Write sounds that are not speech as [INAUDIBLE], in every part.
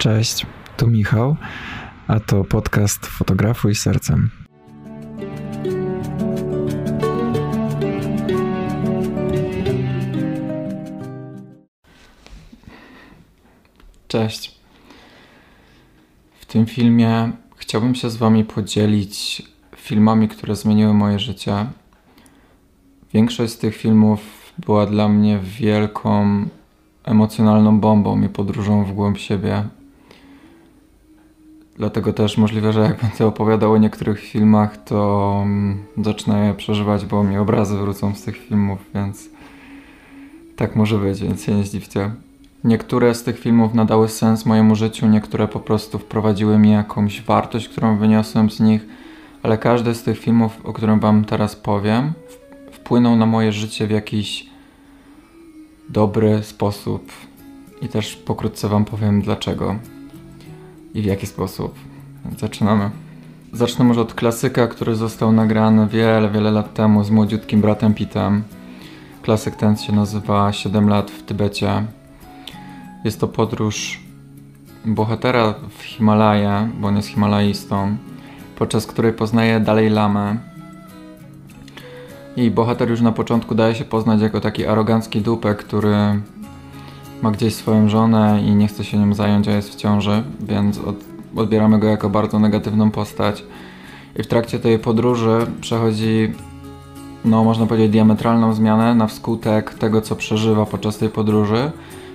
Cześć, tu Michał, a to podcast Fotografuj Sercem. Cześć. W tym filmie chciałbym się z Wami podzielić filmami, które zmieniły moje życie. Większość z tych filmów była dla mnie wielką emocjonalną bombą i podróżą w głąb siebie. Dlatego też możliwe, że jak będę opowiadał o niektórych filmach, to mm, zacznę je przeżywać, bo mi obrazy wrócą z tych filmów, więc tak może być, więc się nie zdziwcie. Niektóre z tych filmów nadały sens mojemu życiu, niektóre po prostu wprowadziły mi jakąś wartość, którą wyniosłem z nich, ale każdy z tych filmów, o którym Wam teraz powiem, wpłynął na moje życie w jakiś dobry sposób. I też pokrótce Wam powiem dlaczego i w jaki sposób. Zaczynamy. Zacznę może od klasyka, który został nagrany wiele, wiele lat temu z młodziutkim bratem Pitem. Klasyk ten się nazywa 7 lat w Tybecie. Jest to podróż bohatera w Himalaje, bo on jest himalaistą, podczas której poznaje Dalej Lamę. I bohater już na początku daje się poznać jako taki arogancki dupek, który ma gdzieś swoją żonę i nie chce się nią zająć, a jest w ciąży, więc od, odbieramy go jako bardzo negatywną postać. I w trakcie tej podróży przechodzi, no można powiedzieć, diametralną zmianę na wskutek tego, co przeżywa podczas tej podróży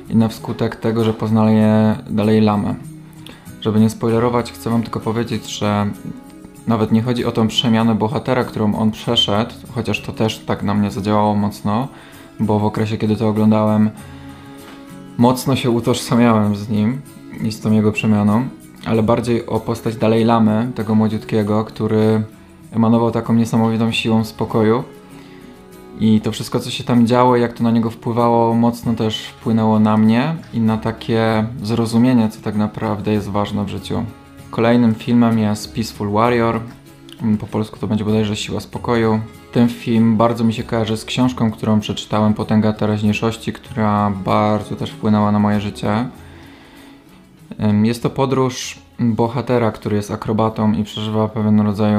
i na wskutek tego, że poznaje dalej lamę. Żeby nie spoilerować, chcę wam tylko powiedzieć, że nawet nie chodzi o tą przemianę bohatera, którą on przeszedł, chociaż to też tak na mnie zadziałało mocno, bo w okresie, kiedy to oglądałem, mocno się utożsamiałem z nim i z tą jego przemianą, ale bardziej o postać Dalej Lamy, tego młodziutkiego, który emanował taką niesamowitą siłą spokoju. I to wszystko, co się tam działo, jak to na niego wpływało, mocno też wpłynęło na mnie i na takie zrozumienie, co tak naprawdę jest ważne w życiu. Kolejnym filmem jest Peaceful Warrior. Po polsku to będzie bodajże Siła Spokoju. Ten film bardzo mi się kojarzy z książką, którą przeczytałem, Potęga Teraźniejszości, która bardzo też wpłynęła na moje życie. Jest to podróż bohatera, który jest akrobatą i przeżywa pewien rodzaj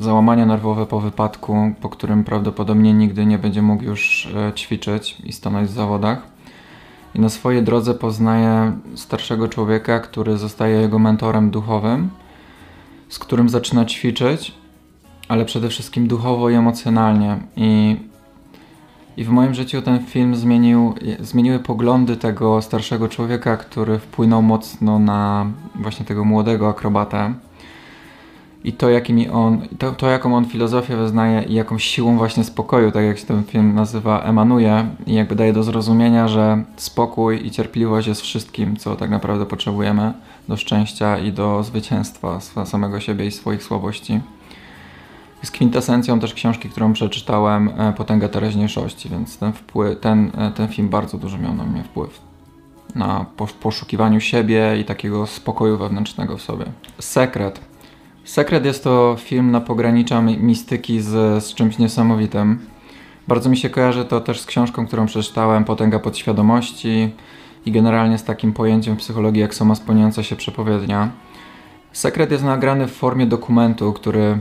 załamania nerwowe po wypadku, po którym prawdopodobnie nigdy nie będzie mógł już e, ćwiczyć i stanąć w zawodach. I na swojej drodze poznaje starszego człowieka, który zostaje jego mentorem duchowym, z którym zaczyna ćwiczyć ale przede wszystkim duchowo i emocjonalnie. I, i w moim życiu ten film zmienił, zmieniły poglądy tego starszego człowieka, który wpłynął mocno na właśnie tego młodego akrobatę. I to, jakimi on, to, to, jaką on filozofię wyznaje i jaką siłą właśnie spokoju, tak jak się ten film nazywa, emanuje i jakby daje do zrozumienia, że spokój i cierpliwość jest wszystkim, co tak naprawdę potrzebujemy do szczęścia i do zwycięstwa samego siebie i swoich słabości jest kwintesencją też książki, którą przeczytałem, e, Potęga teraźniejszości, więc ten, wpływ, ten, e, ten film bardzo dużo miał na mnie wpływ. Na poszukiwaniu siebie i takiego spokoju wewnętrznego w sobie. Sekret. Sekret jest to film na pogranicza mistyki z, z czymś niesamowitym. Bardzo mi się kojarzy to też z książką, którą przeczytałem, Potęga podświadomości i generalnie z takim pojęciem w psychologii jak sama spełniająca się przepowiednia. Sekret jest nagrany w formie dokumentu, który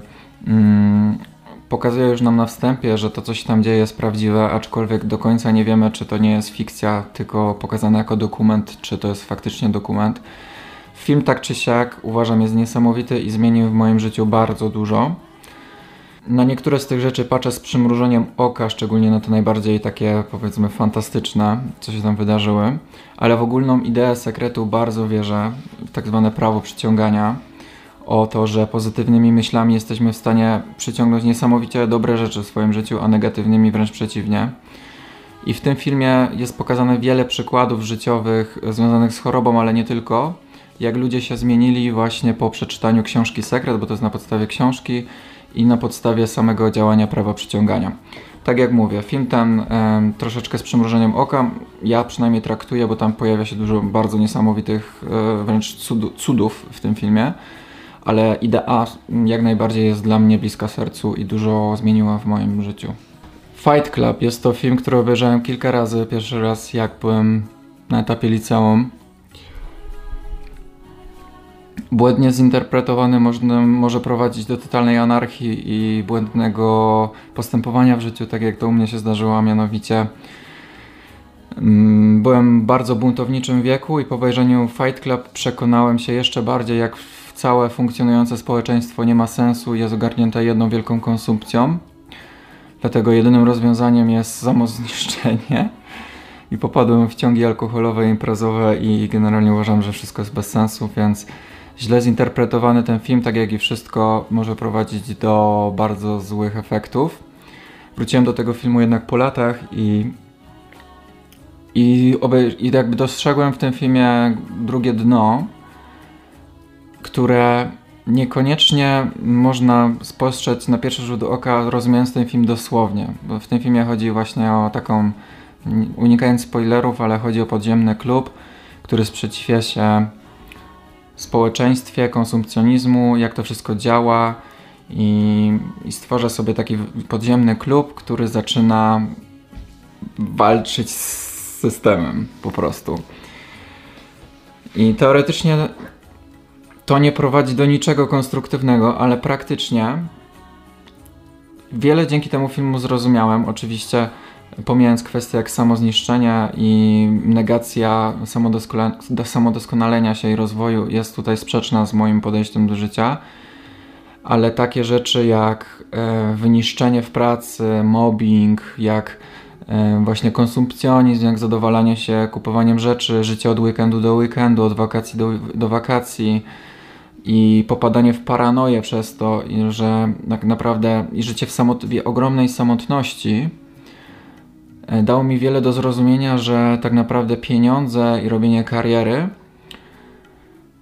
pokazuje już nam na wstępie, że to, co się tam dzieje, jest prawdziwe, aczkolwiek do końca nie wiemy, czy to nie jest fikcja, tylko pokazane jako dokument, czy to jest faktycznie dokument. Film tak czy siak uważam jest niesamowity i zmienił w moim życiu bardzo dużo. Na niektóre z tych rzeczy patrzę z przymrużeniem oka, szczególnie na te najbardziej takie powiedzmy fantastyczne, co się tam wydarzyły, ale w ogólną ideę sekretu bardzo wierzę, w tak zwane prawo przyciągania o to, że pozytywnymi myślami jesteśmy w stanie przyciągnąć niesamowicie dobre rzeczy w swoim życiu, a negatywnymi wręcz przeciwnie. I w tym filmie jest pokazane wiele przykładów życiowych związanych z chorobą, ale nie tylko. Jak ludzie się zmienili właśnie po przeczytaniu książki Sekret, bo to jest na podstawie książki i na podstawie samego działania prawa przyciągania. Tak jak mówię, film ten troszeczkę z przymrużeniem oka, ja przynajmniej traktuję, bo tam pojawia się dużo bardzo niesamowitych e, wręcz cudów w tym filmie ale idea jak najbardziej jest dla mnie bliska sercu i dużo zmieniła w moim życiu. Fight Club jest to film, który obejrzałem kilka razy. Pierwszy raz jak byłem na etapie liceum. błędnie zinterpretowany może prowadzić do totalnej anarchii i błędnego postępowania w życiu, tak jak to u mnie się zdarzyło, a mianowicie byłem w bardzo buntowniczym wieku i po obejrzeniu Fight Club przekonałem się jeszcze bardziej, jak całe funkcjonujące społeczeństwo nie ma sensu i jest ogarnięte jedną wielką konsumpcją. Dlatego jedynym rozwiązaniem jest samozniszczenie. I popadłem w ciągi alkoholowe, imprezowe i generalnie uważam, że wszystko jest bez sensu, więc źle zinterpretowany ten film, tak jak i wszystko, może prowadzić do bardzo złych efektów. Wróciłem do tego filmu jednak po latach i i, i jakby dostrzegłem w tym filmie drugie dno, które niekoniecznie można spostrzec na pierwszy rzut oka, rozumiejąc ten film dosłownie. Bo w tym filmie chodzi właśnie o taką, unikając spoilerów, ale chodzi o podziemny klub, który sprzeciwia się społeczeństwie, konsumpcjonizmu, jak to wszystko działa i, i stwarza sobie taki podziemny klub, który zaczyna walczyć z systemem po prostu. I teoretycznie to nie prowadzi do niczego konstruktywnego, ale praktycznie wiele dzięki temu filmu zrozumiałem. Oczywiście pomijając kwestie jak samozniszczenie i negacja samodoskonalenia się i rozwoju jest tutaj sprzeczna z moim podejściem do życia, ale takie rzeczy jak e, wyniszczenie w pracy, mobbing, jak właśnie konsumpcjonizm, jak zadowalanie się kupowaniem rzeczy, życie od weekendu do weekendu, od wakacji do, do wakacji, i popadanie w paranoję przez to, że tak naprawdę i życie w, samot w ogromnej samotności e, dało mi wiele do zrozumienia, że tak naprawdę pieniądze i robienie kariery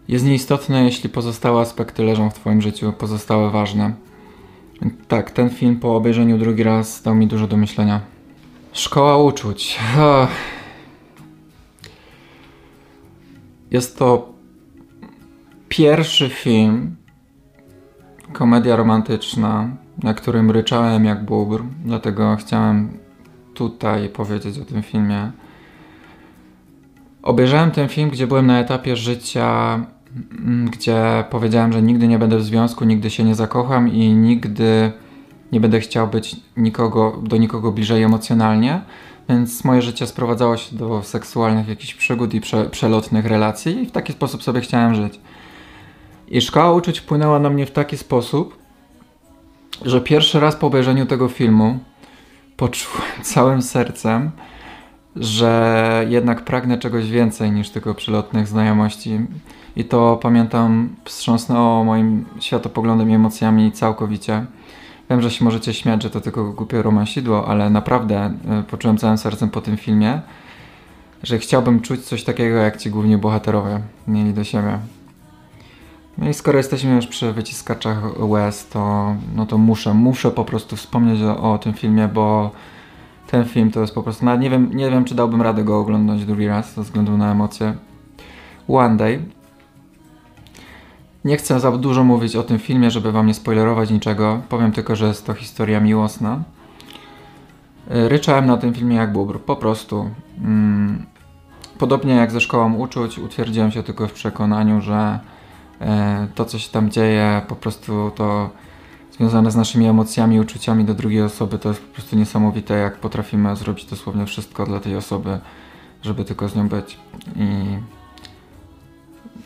jest nieistotne, jeśli pozostałe aspekty leżą w Twoim życiu, pozostałe ważne. Tak, ten film po obejrzeniu drugi raz dał mi dużo do myślenia. Szkoła uczuć. Jest to pierwszy film, komedia romantyczna, na którym ryczałem jak bóbr, dlatego chciałem tutaj powiedzieć o tym filmie. Obejrzałem ten film, gdzie byłem na etapie życia, mm, gdzie powiedziałem, że nigdy nie będę w związku, nigdy się nie zakocham i nigdy nie będę chciał być nikogo, do nikogo bliżej emocjonalnie, więc moje życie sprowadzało się do seksualnych jakichś przygód i prze, przelotnych relacji i w taki sposób sobie chciałem żyć. I szkoła uczuć wpłynęła na mnie w taki sposób, że pierwszy raz po obejrzeniu tego filmu poczułem [LAUGHS] całym sercem, że jednak pragnę czegoś więcej niż tylko przylotnych znajomości. I to pamiętam, wstrząsnęło moim światopoglądem i emocjami całkowicie. Wiem, że się możecie śmiać, że to tylko głupie romansidło, ale naprawdę e, poczułem całym sercem po tym filmie, że chciałbym czuć coś takiego, jak ci główni bohaterowie mieli do siebie. No i skoro jesteśmy już przy wyciskaczach łez, to, no to muszę, muszę po prostu wspomnieć o, o tym filmie, bo ten film to jest po prostu, nie wiem, nie wiem czy dałbym radę go oglądać drugi raz ze względu na emocje. One Day. Nie chcę za dużo mówić o tym filmie, żeby wam nie spoilerować niczego. Powiem tylko, że jest to historia miłosna. Ryczałem na tym filmie jak bubr, po prostu. Mm, podobnie jak ze szkołą uczuć, utwierdziłem się tylko w przekonaniu, że E, to, co się tam dzieje, po prostu to związane z naszymi emocjami, uczuciami do drugiej osoby, to jest po prostu niesamowite, jak potrafimy zrobić dosłownie wszystko dla tej osoby, żeby tylko z nią być. I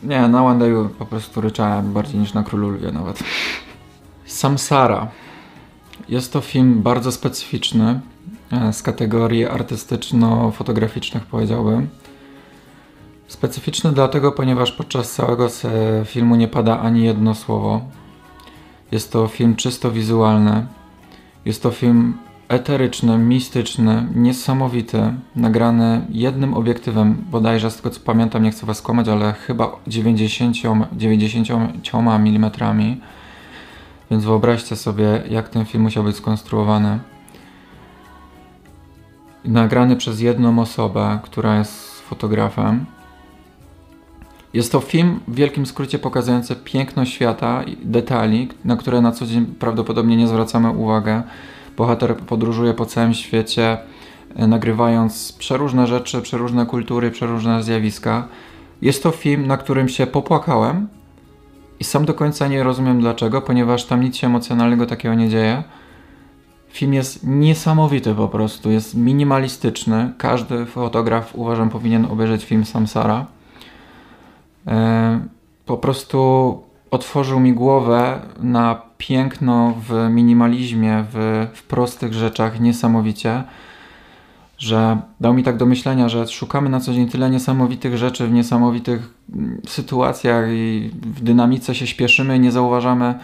nie, na One Dayu po prostu ryczałem bardziej niż na Królu Lwie nawet. Samsara. Jest to film bardzo specyficzny, e, z kategorii artystyczno-fotograficznych powiedziałbym. Specyficzny dlatego, ponieważ podczas całego filmu nie pada ani jedno słowo. Jest to film czysto wizualny. Jest to film eteryczny, mistyczny, niesamowity, nagrany jednym obiektywem, bodajże z tego co pamiętam, nie chcę was kłamać, ale chyba 90, 90 mm. Więc wyobraźcie sobie, jak ten film musiał być skonstruowany. Nagrany przez jedną osobę, która jest fotografem jest to film w wielkim skrócie pokazujący piękno świata, detali, na które na co dzień prawdopodobnie nie zwracamy uwagi. Bohater podróżuje po całym świecie, e, nagrywając przeróżne rzeczy, przeróżne kultury, przeróżne zjawiska. Jest to film, na którym się popłakałem, I sam do końca nie rozumiem dlaczego, ponieważ tam nic się emocjonalnego takiego nie dzieje. Film jest niesamowity po prostu, jest minimalistyczny. Każdy fotograf uważam powinien obejrzeć film Samsara. E, po prostu otworzył mi głowę na piękno w minimalizmie, w, w prostych rzeczach niesamowicie, że dał mi tak do myślenia, że szukamy na co dzień tyle niesamowitych rzeczy w niesamowitych mm, sytuacjach i w dynamice się śpieszymy i nie zauważamy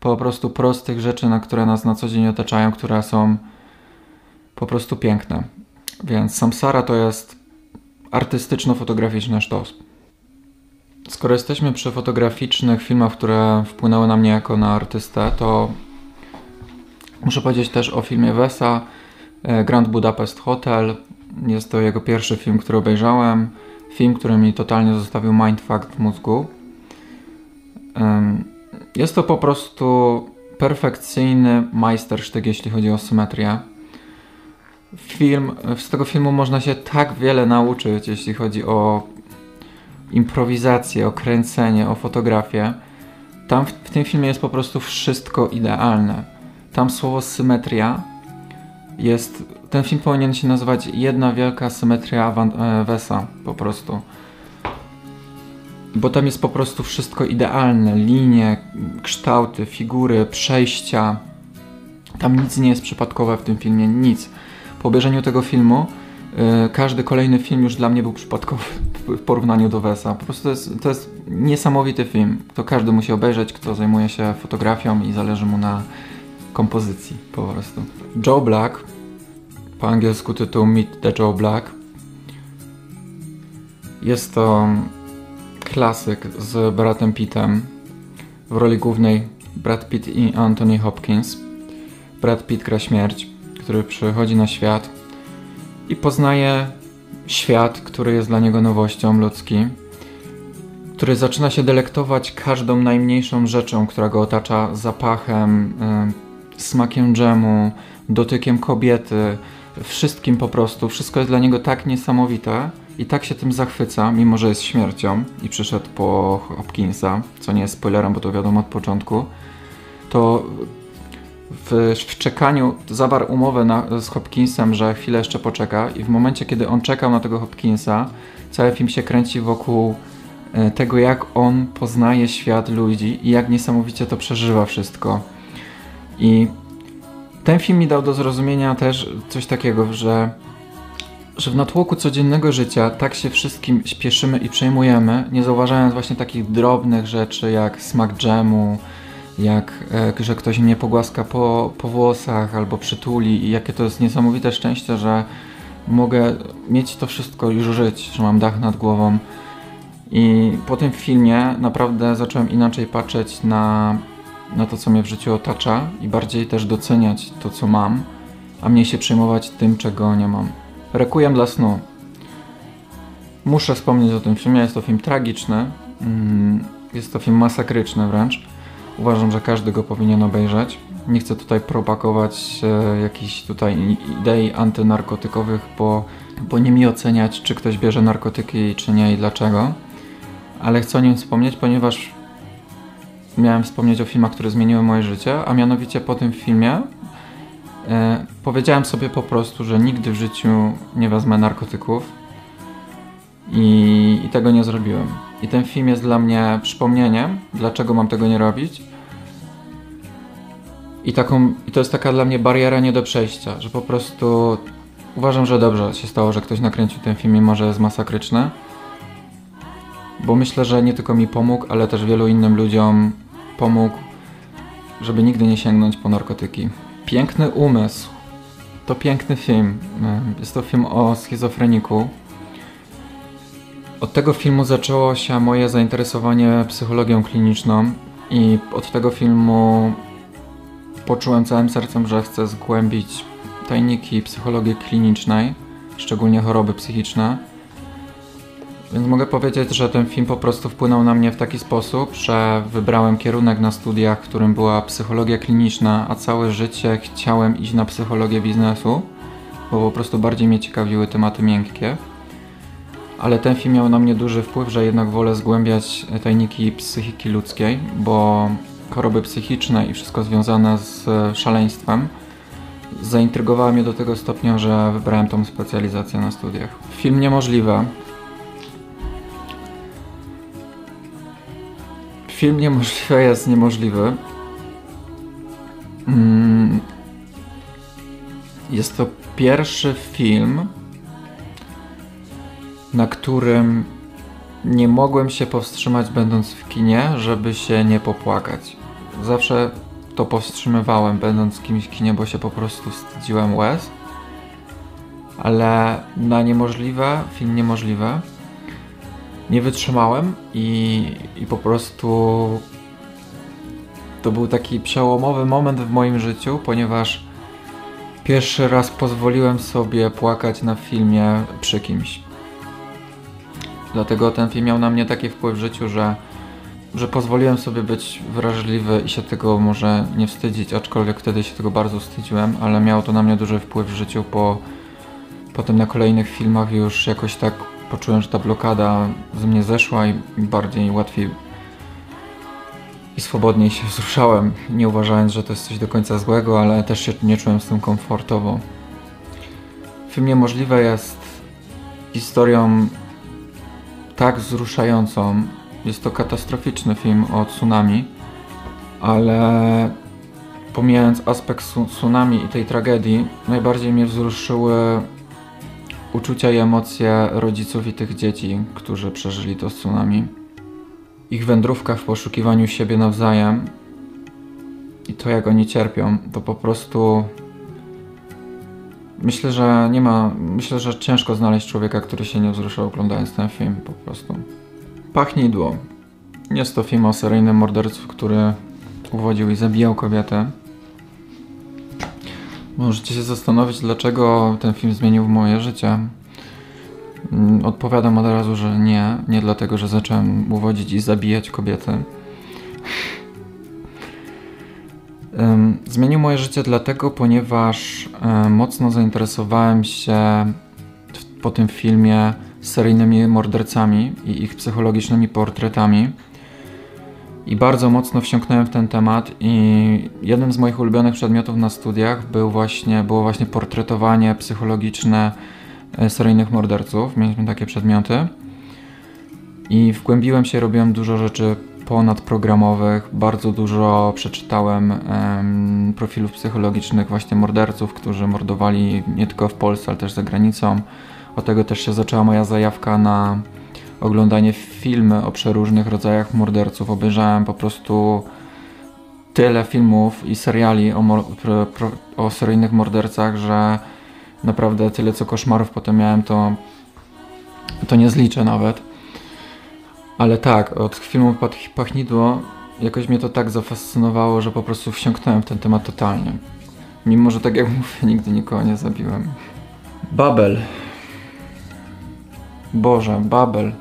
po prostu prostych rzeczy, na które nas na co dzień otaczają, które są po prostu piękne. Więc Samsara to jest artystyczno-fotograficzny sztos. Skoro jesteśmy przy fotograficznych filmach, które wpłynęły na mnie jako na artystę, to muszę powiedzieć też o filmie Wesa e, Grand Budapest Hotel. Jest to jego pierwszy film, który obejrzałem. Film, który mi totalnie zostawił mindfuck w mózgu. Jest to po prostu perfekcyjny majstersztyk, jeśli chodzi o symetrię. Film, z tego filmu można się tak wiele nauczyć, jeśli chodzi o improwizację, o kręcenie, o fotografię. Tam w, w tym filmie jest po prostu wszystko idealne. Tam słowo symetria jest. Ten film powinien się nazywać Jedna wielka symetria Van, e, Wesa, po prostu. Bo tam jest po prostu wszystko idealne: linie, kształty, figury, przejścia. Tam nic nie jest przypadkowe w tym filmie, nic. Po obejrzeniu tego filmu każdy kolejny film już dla mnie był przypadkowy w porównaniu do Wesa. Po prostu to jest, to jest niesamowity film. To każdy musi obejrzeć, kto zajmuje się fotografią i zależy mu na kompozycji po prostu. Joe Black, po angielsku tytuł Meet the Joe Black. Jest to klasyk z Bradem Pittem w roli głównej Brad Pitt i Anthony Hopkins. Brad Pitt gra śmierć, który przychodzi na świat i poznaje świat, który jest dla niego nowością ludzki, który zaczyna się delektować każdą najmniejszą rzeczą, która go otacza zapachem, y, smakiem dżemu, dotykiem kobiety, wszystkim po prostu. Wszystko jest dla niego tak niesamowite i tak się tym zachwyca, mimo że jest śmiercią i przyszedł po Hopkinsa, co nie jest spoilerem, bo to wiadomo od początku, to w, w czekaniu zawarł umowę na, z Hopkinsem, że chwilę jeszcze poczeka i w momencie, kiedy on czekał na tego Hopkinsa, cały film się kręci wokół e, tego, jak on poznaje świat ludzi i jak niesamowicie to przeżywa wszystko. I ten film mi dał do zrozumienia też coś takiego, że, że w natłoku codziennego życia tak się wszystkim śpieszymy i przejmujemy, nie zauważając właśnie takich drobnych rzeczy jak smak dżemu, jak e, że ktoś mnie pogłaska po, po włosach albo przytuli i jakie to jest niesamowite szczęście, że mogę mieć to wszystko już żyć, że mam dach nad głową. I po tym filmie naprawdę zacząłem inaczej patrzeć na, na to, co mnie w życiu otacza i bardziej też doceniać to, co mam, a mniej się przejmować tym, czego nie mam. Requiem dla snu. Muszę wspomnieć o tym filmie, jest to film tragiczny, mm, jest to film masakryczny wręcz. Uważam, że każdy go powinien obejrzeć. Nie chcę tutaj propagować e, jakichś tutaj idei antynarkotykowych, bo, bo nie mi oceniać, czy ktoś bierze narkotyki, czy nie i dlaczego. Ale chcę o nim wspomnieć, ponieważ miałem wspomnieć o filmach, które zmieniły moje życie, a mianowicie po tym filmie e, powiedziałem sobie po prostu, że nigdy w życiu nie wezmę narkotyków i, i tego nie zrobiłem. I ten film jest dla mnie przypomnieniem, dlaczego mam tego nie robić. I, taką, I to jest taka dla mnie bariera nie do przejścia, że po prostu uważam, że dobrze się stało, że ktoś nakręcił ten film, mimo że jest masakryczny. Bo myślę, że nie tylko mi pomógł, ale też wielu innym ludziom pomógł, żeby nigdy nie sięgnąć po narkotyki. Piękny umysł. To piękny film. Jest to film o schizofreniku, od tego filmu zaczęło się moje zainteresowanie psychologią kliniczną i od tego filmu poczułem całym sercem, że chcę zgłębić tajniki psychologii klinicznej, szczególnie choroby psychiczne. Więc mogę powiedzieć, że ten film po prostu wpłynął na mnie w taki sposób, że wybrałem kierunek na studiach, którym była psychologia kliniczna, a całe życie chciałem iść na psychologię biznesu, bo po prostu bardziej mnie ciekawiły tematy miękkie. Ale ten film miał na mnie duży wpływ, że jednak wolę zgłębiać tajniki psychiki ludzkiej, bo choroby psychiczne i wszystko związane z szaleństwem zaintrygowało mnie do tego stopnia, że wybrałem tą specjalizację na studiach. Film niemożliwy. Film niemożliwy jest niemożliwy. Mm. Jest to pierwszy film, na którym nie mogłem się powstrzymać będąc w kinie, żeby się nie popłakać. Zawsze to powstrzymywałem będąc kimś w kinie, bo się po prostu wstydziłem łez. Ale na niemożliwe, film niemożliwe, nie wytrzymałem i, i po prostu to był taki przełomowy moment w moim życiu, ponieważ pierwszy raz pozwoliłem sobie płakać na filmie przy kimś. Dlatego ten film miał na mnie taki wpływ w życiu, że, że pozwoliłem sobie być wrażliwy i się tego może nie wstydzić, aczkolwiek wtedy się tego bardzo wstydziłem, ale miało to na mnie duży wpływ w życiu, bo potem na kolejnych filmach już jakoś tak poczułem, że ta blokada ze mnie zeszła i bardziej łatwiej i swobodniej się wzruszałem, nie uważając, że to jest coś do końca złego, ale też się nie czułem z tym komfortowo. Film Niemożliwe jest historią tak wzruszającą. Jest to katastroficzny film o tsunami, ale pomijając aspekt tsunami i tej tragedii, najbardziej mnie wzruszyły uczucia i emocje rodziców i tych dzieci, którzy przeżyli to tsunami. Ich wędrówka w poszukiwaniu siebie nawzajem i to, jak oni cierpią, to po prostu Myślę, że nie ma. Myślę, że ciężko znaleźć człowieka, który się nie wzruszał oglądając ten film po prostu. Pachnidło. Jest to film o seryjnym mordercu, który uwodził i zabijał kobietę. Możecie się zastanowić, dlaczego ten film zmienił moje życie. Mm, odpowiadam od razu, że nie. Nie dlatego, że zacząłem uwodzić i zabijać kobiety. Zmienił moje życie dlatego, ponieważ mocno zainteresowałem się po tym filmie seryjnymi mordercami i ich psychologicznymi portretami. I bardzo mocno wsiąknąłem w ten temat i jednym z moich ulubionych przedmiotów na studiach był właśnie, było właśnie portretowanie psychologiczne e, seryjnych morderców. Mieliśmy takie przedmioty. I wgłębiłem się, robiłem dużo rzeczy ponadprogramowych. Bardzo dużo przeczytałem um, profilów psychologicznych właśnie morderców, którzy mordowali nie tylko w Polsce, ale też za granicą. Od tego też się zaczęła moja zajawka na oglądanie filmy o przeróżnych rodzajach morderców. Obejrzałem po prostu tyle filmów i seriali o, o seryjnych mordercach, że naprawdę tyle co koszmarów potem miałem, to, to nie zliczę nawet. Ale tak, od filmu Pachnidło jakoś mnie to tak zafascynowało, że po prostu wsiąknąłem w ten temat totalnie. Mimo, że tak jak [LAUGHS] mówię, nigdy nikogo nie zabiłem. Babel. Boże, Babel.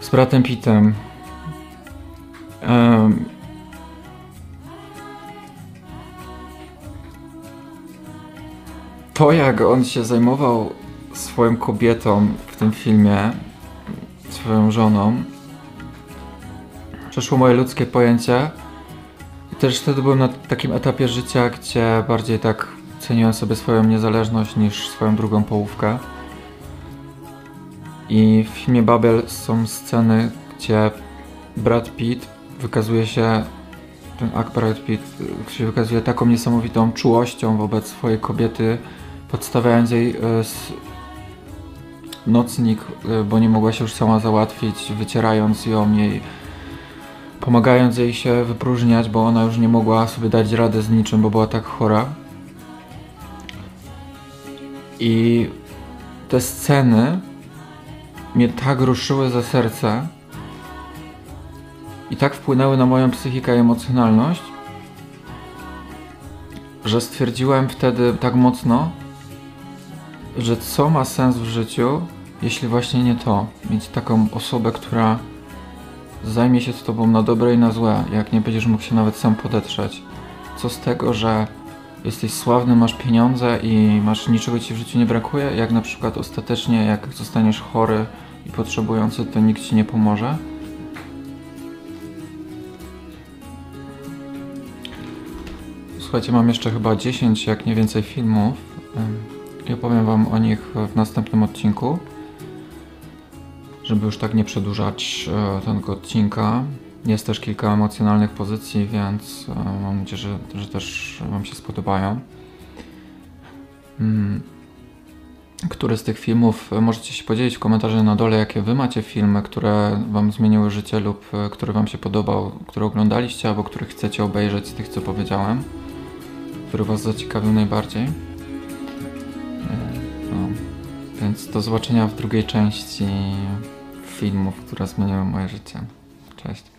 Z bratem Pittem. Um, to, jak on się zajmował swoją kobietą w tym filmie, swoją żoną. Przeszło moje ludzkie pojęcie. I też wtedy byłem na takim etapie życia, gdzie bardziej tak ceniłem sobie swoją niezależność niż swoją drugą połówkę. I w filmie Babel są sceny, gdzie Brad Pitt wykazuje się, ten akt Brad Pitt się wykazuje taką niesamowitą czułością wobec swojej kobiety, podstawiając jej e, nocnik, y, bo nie mogła się już sama załatwić, wycierając ją jej, pomagając jej się wypróżniać, bo ona już nie mogła sobie dać rady z niczym, bo była tak chora. I te sceny mnie tak ruszyły za serce i tak wpłynęły na moją psychikę i emocjonalność, że stwierdziłem wtedy tak mocno, że co ma sens w życiu, jeśli właśnie nie to. Mieć taką osobę, która zajmie się z tobą na dobre i na złe, jak nie będziesz mógł się nawet sam podetrzeć. Co z tego, że jesteś sławny, masz pieniądze i masz niczego ci w życiu nie brakuje, jak na przykład ostatecznie jak zostaniesz chory i potrzebujący, to nikt ci nie pomoże. Słuchajcie, mam jeszcze chyba 10, jak nie więcej filmów i opowiem wam o nich w następnym odcinku, żeby już tak nie przedłużać e, tego odcinka. Jest też kilka emocjonalnych pozycji, więc e, mam nadzieję, że, że też wam się spodobają. Mm. Który z tych filmów możecie się podzielić w komentarzu na dole, jakie wy macie filmy, które wam zmieniły życie lub e, który wam się podobał, które oglądaliście albo który chcecie obejrzeć z tych, co powiedziałem, który was zaciekawił najbardziej. No. Więc do zobaczenia w drugiej części filmów, które zmieniły moje życie. Cześć.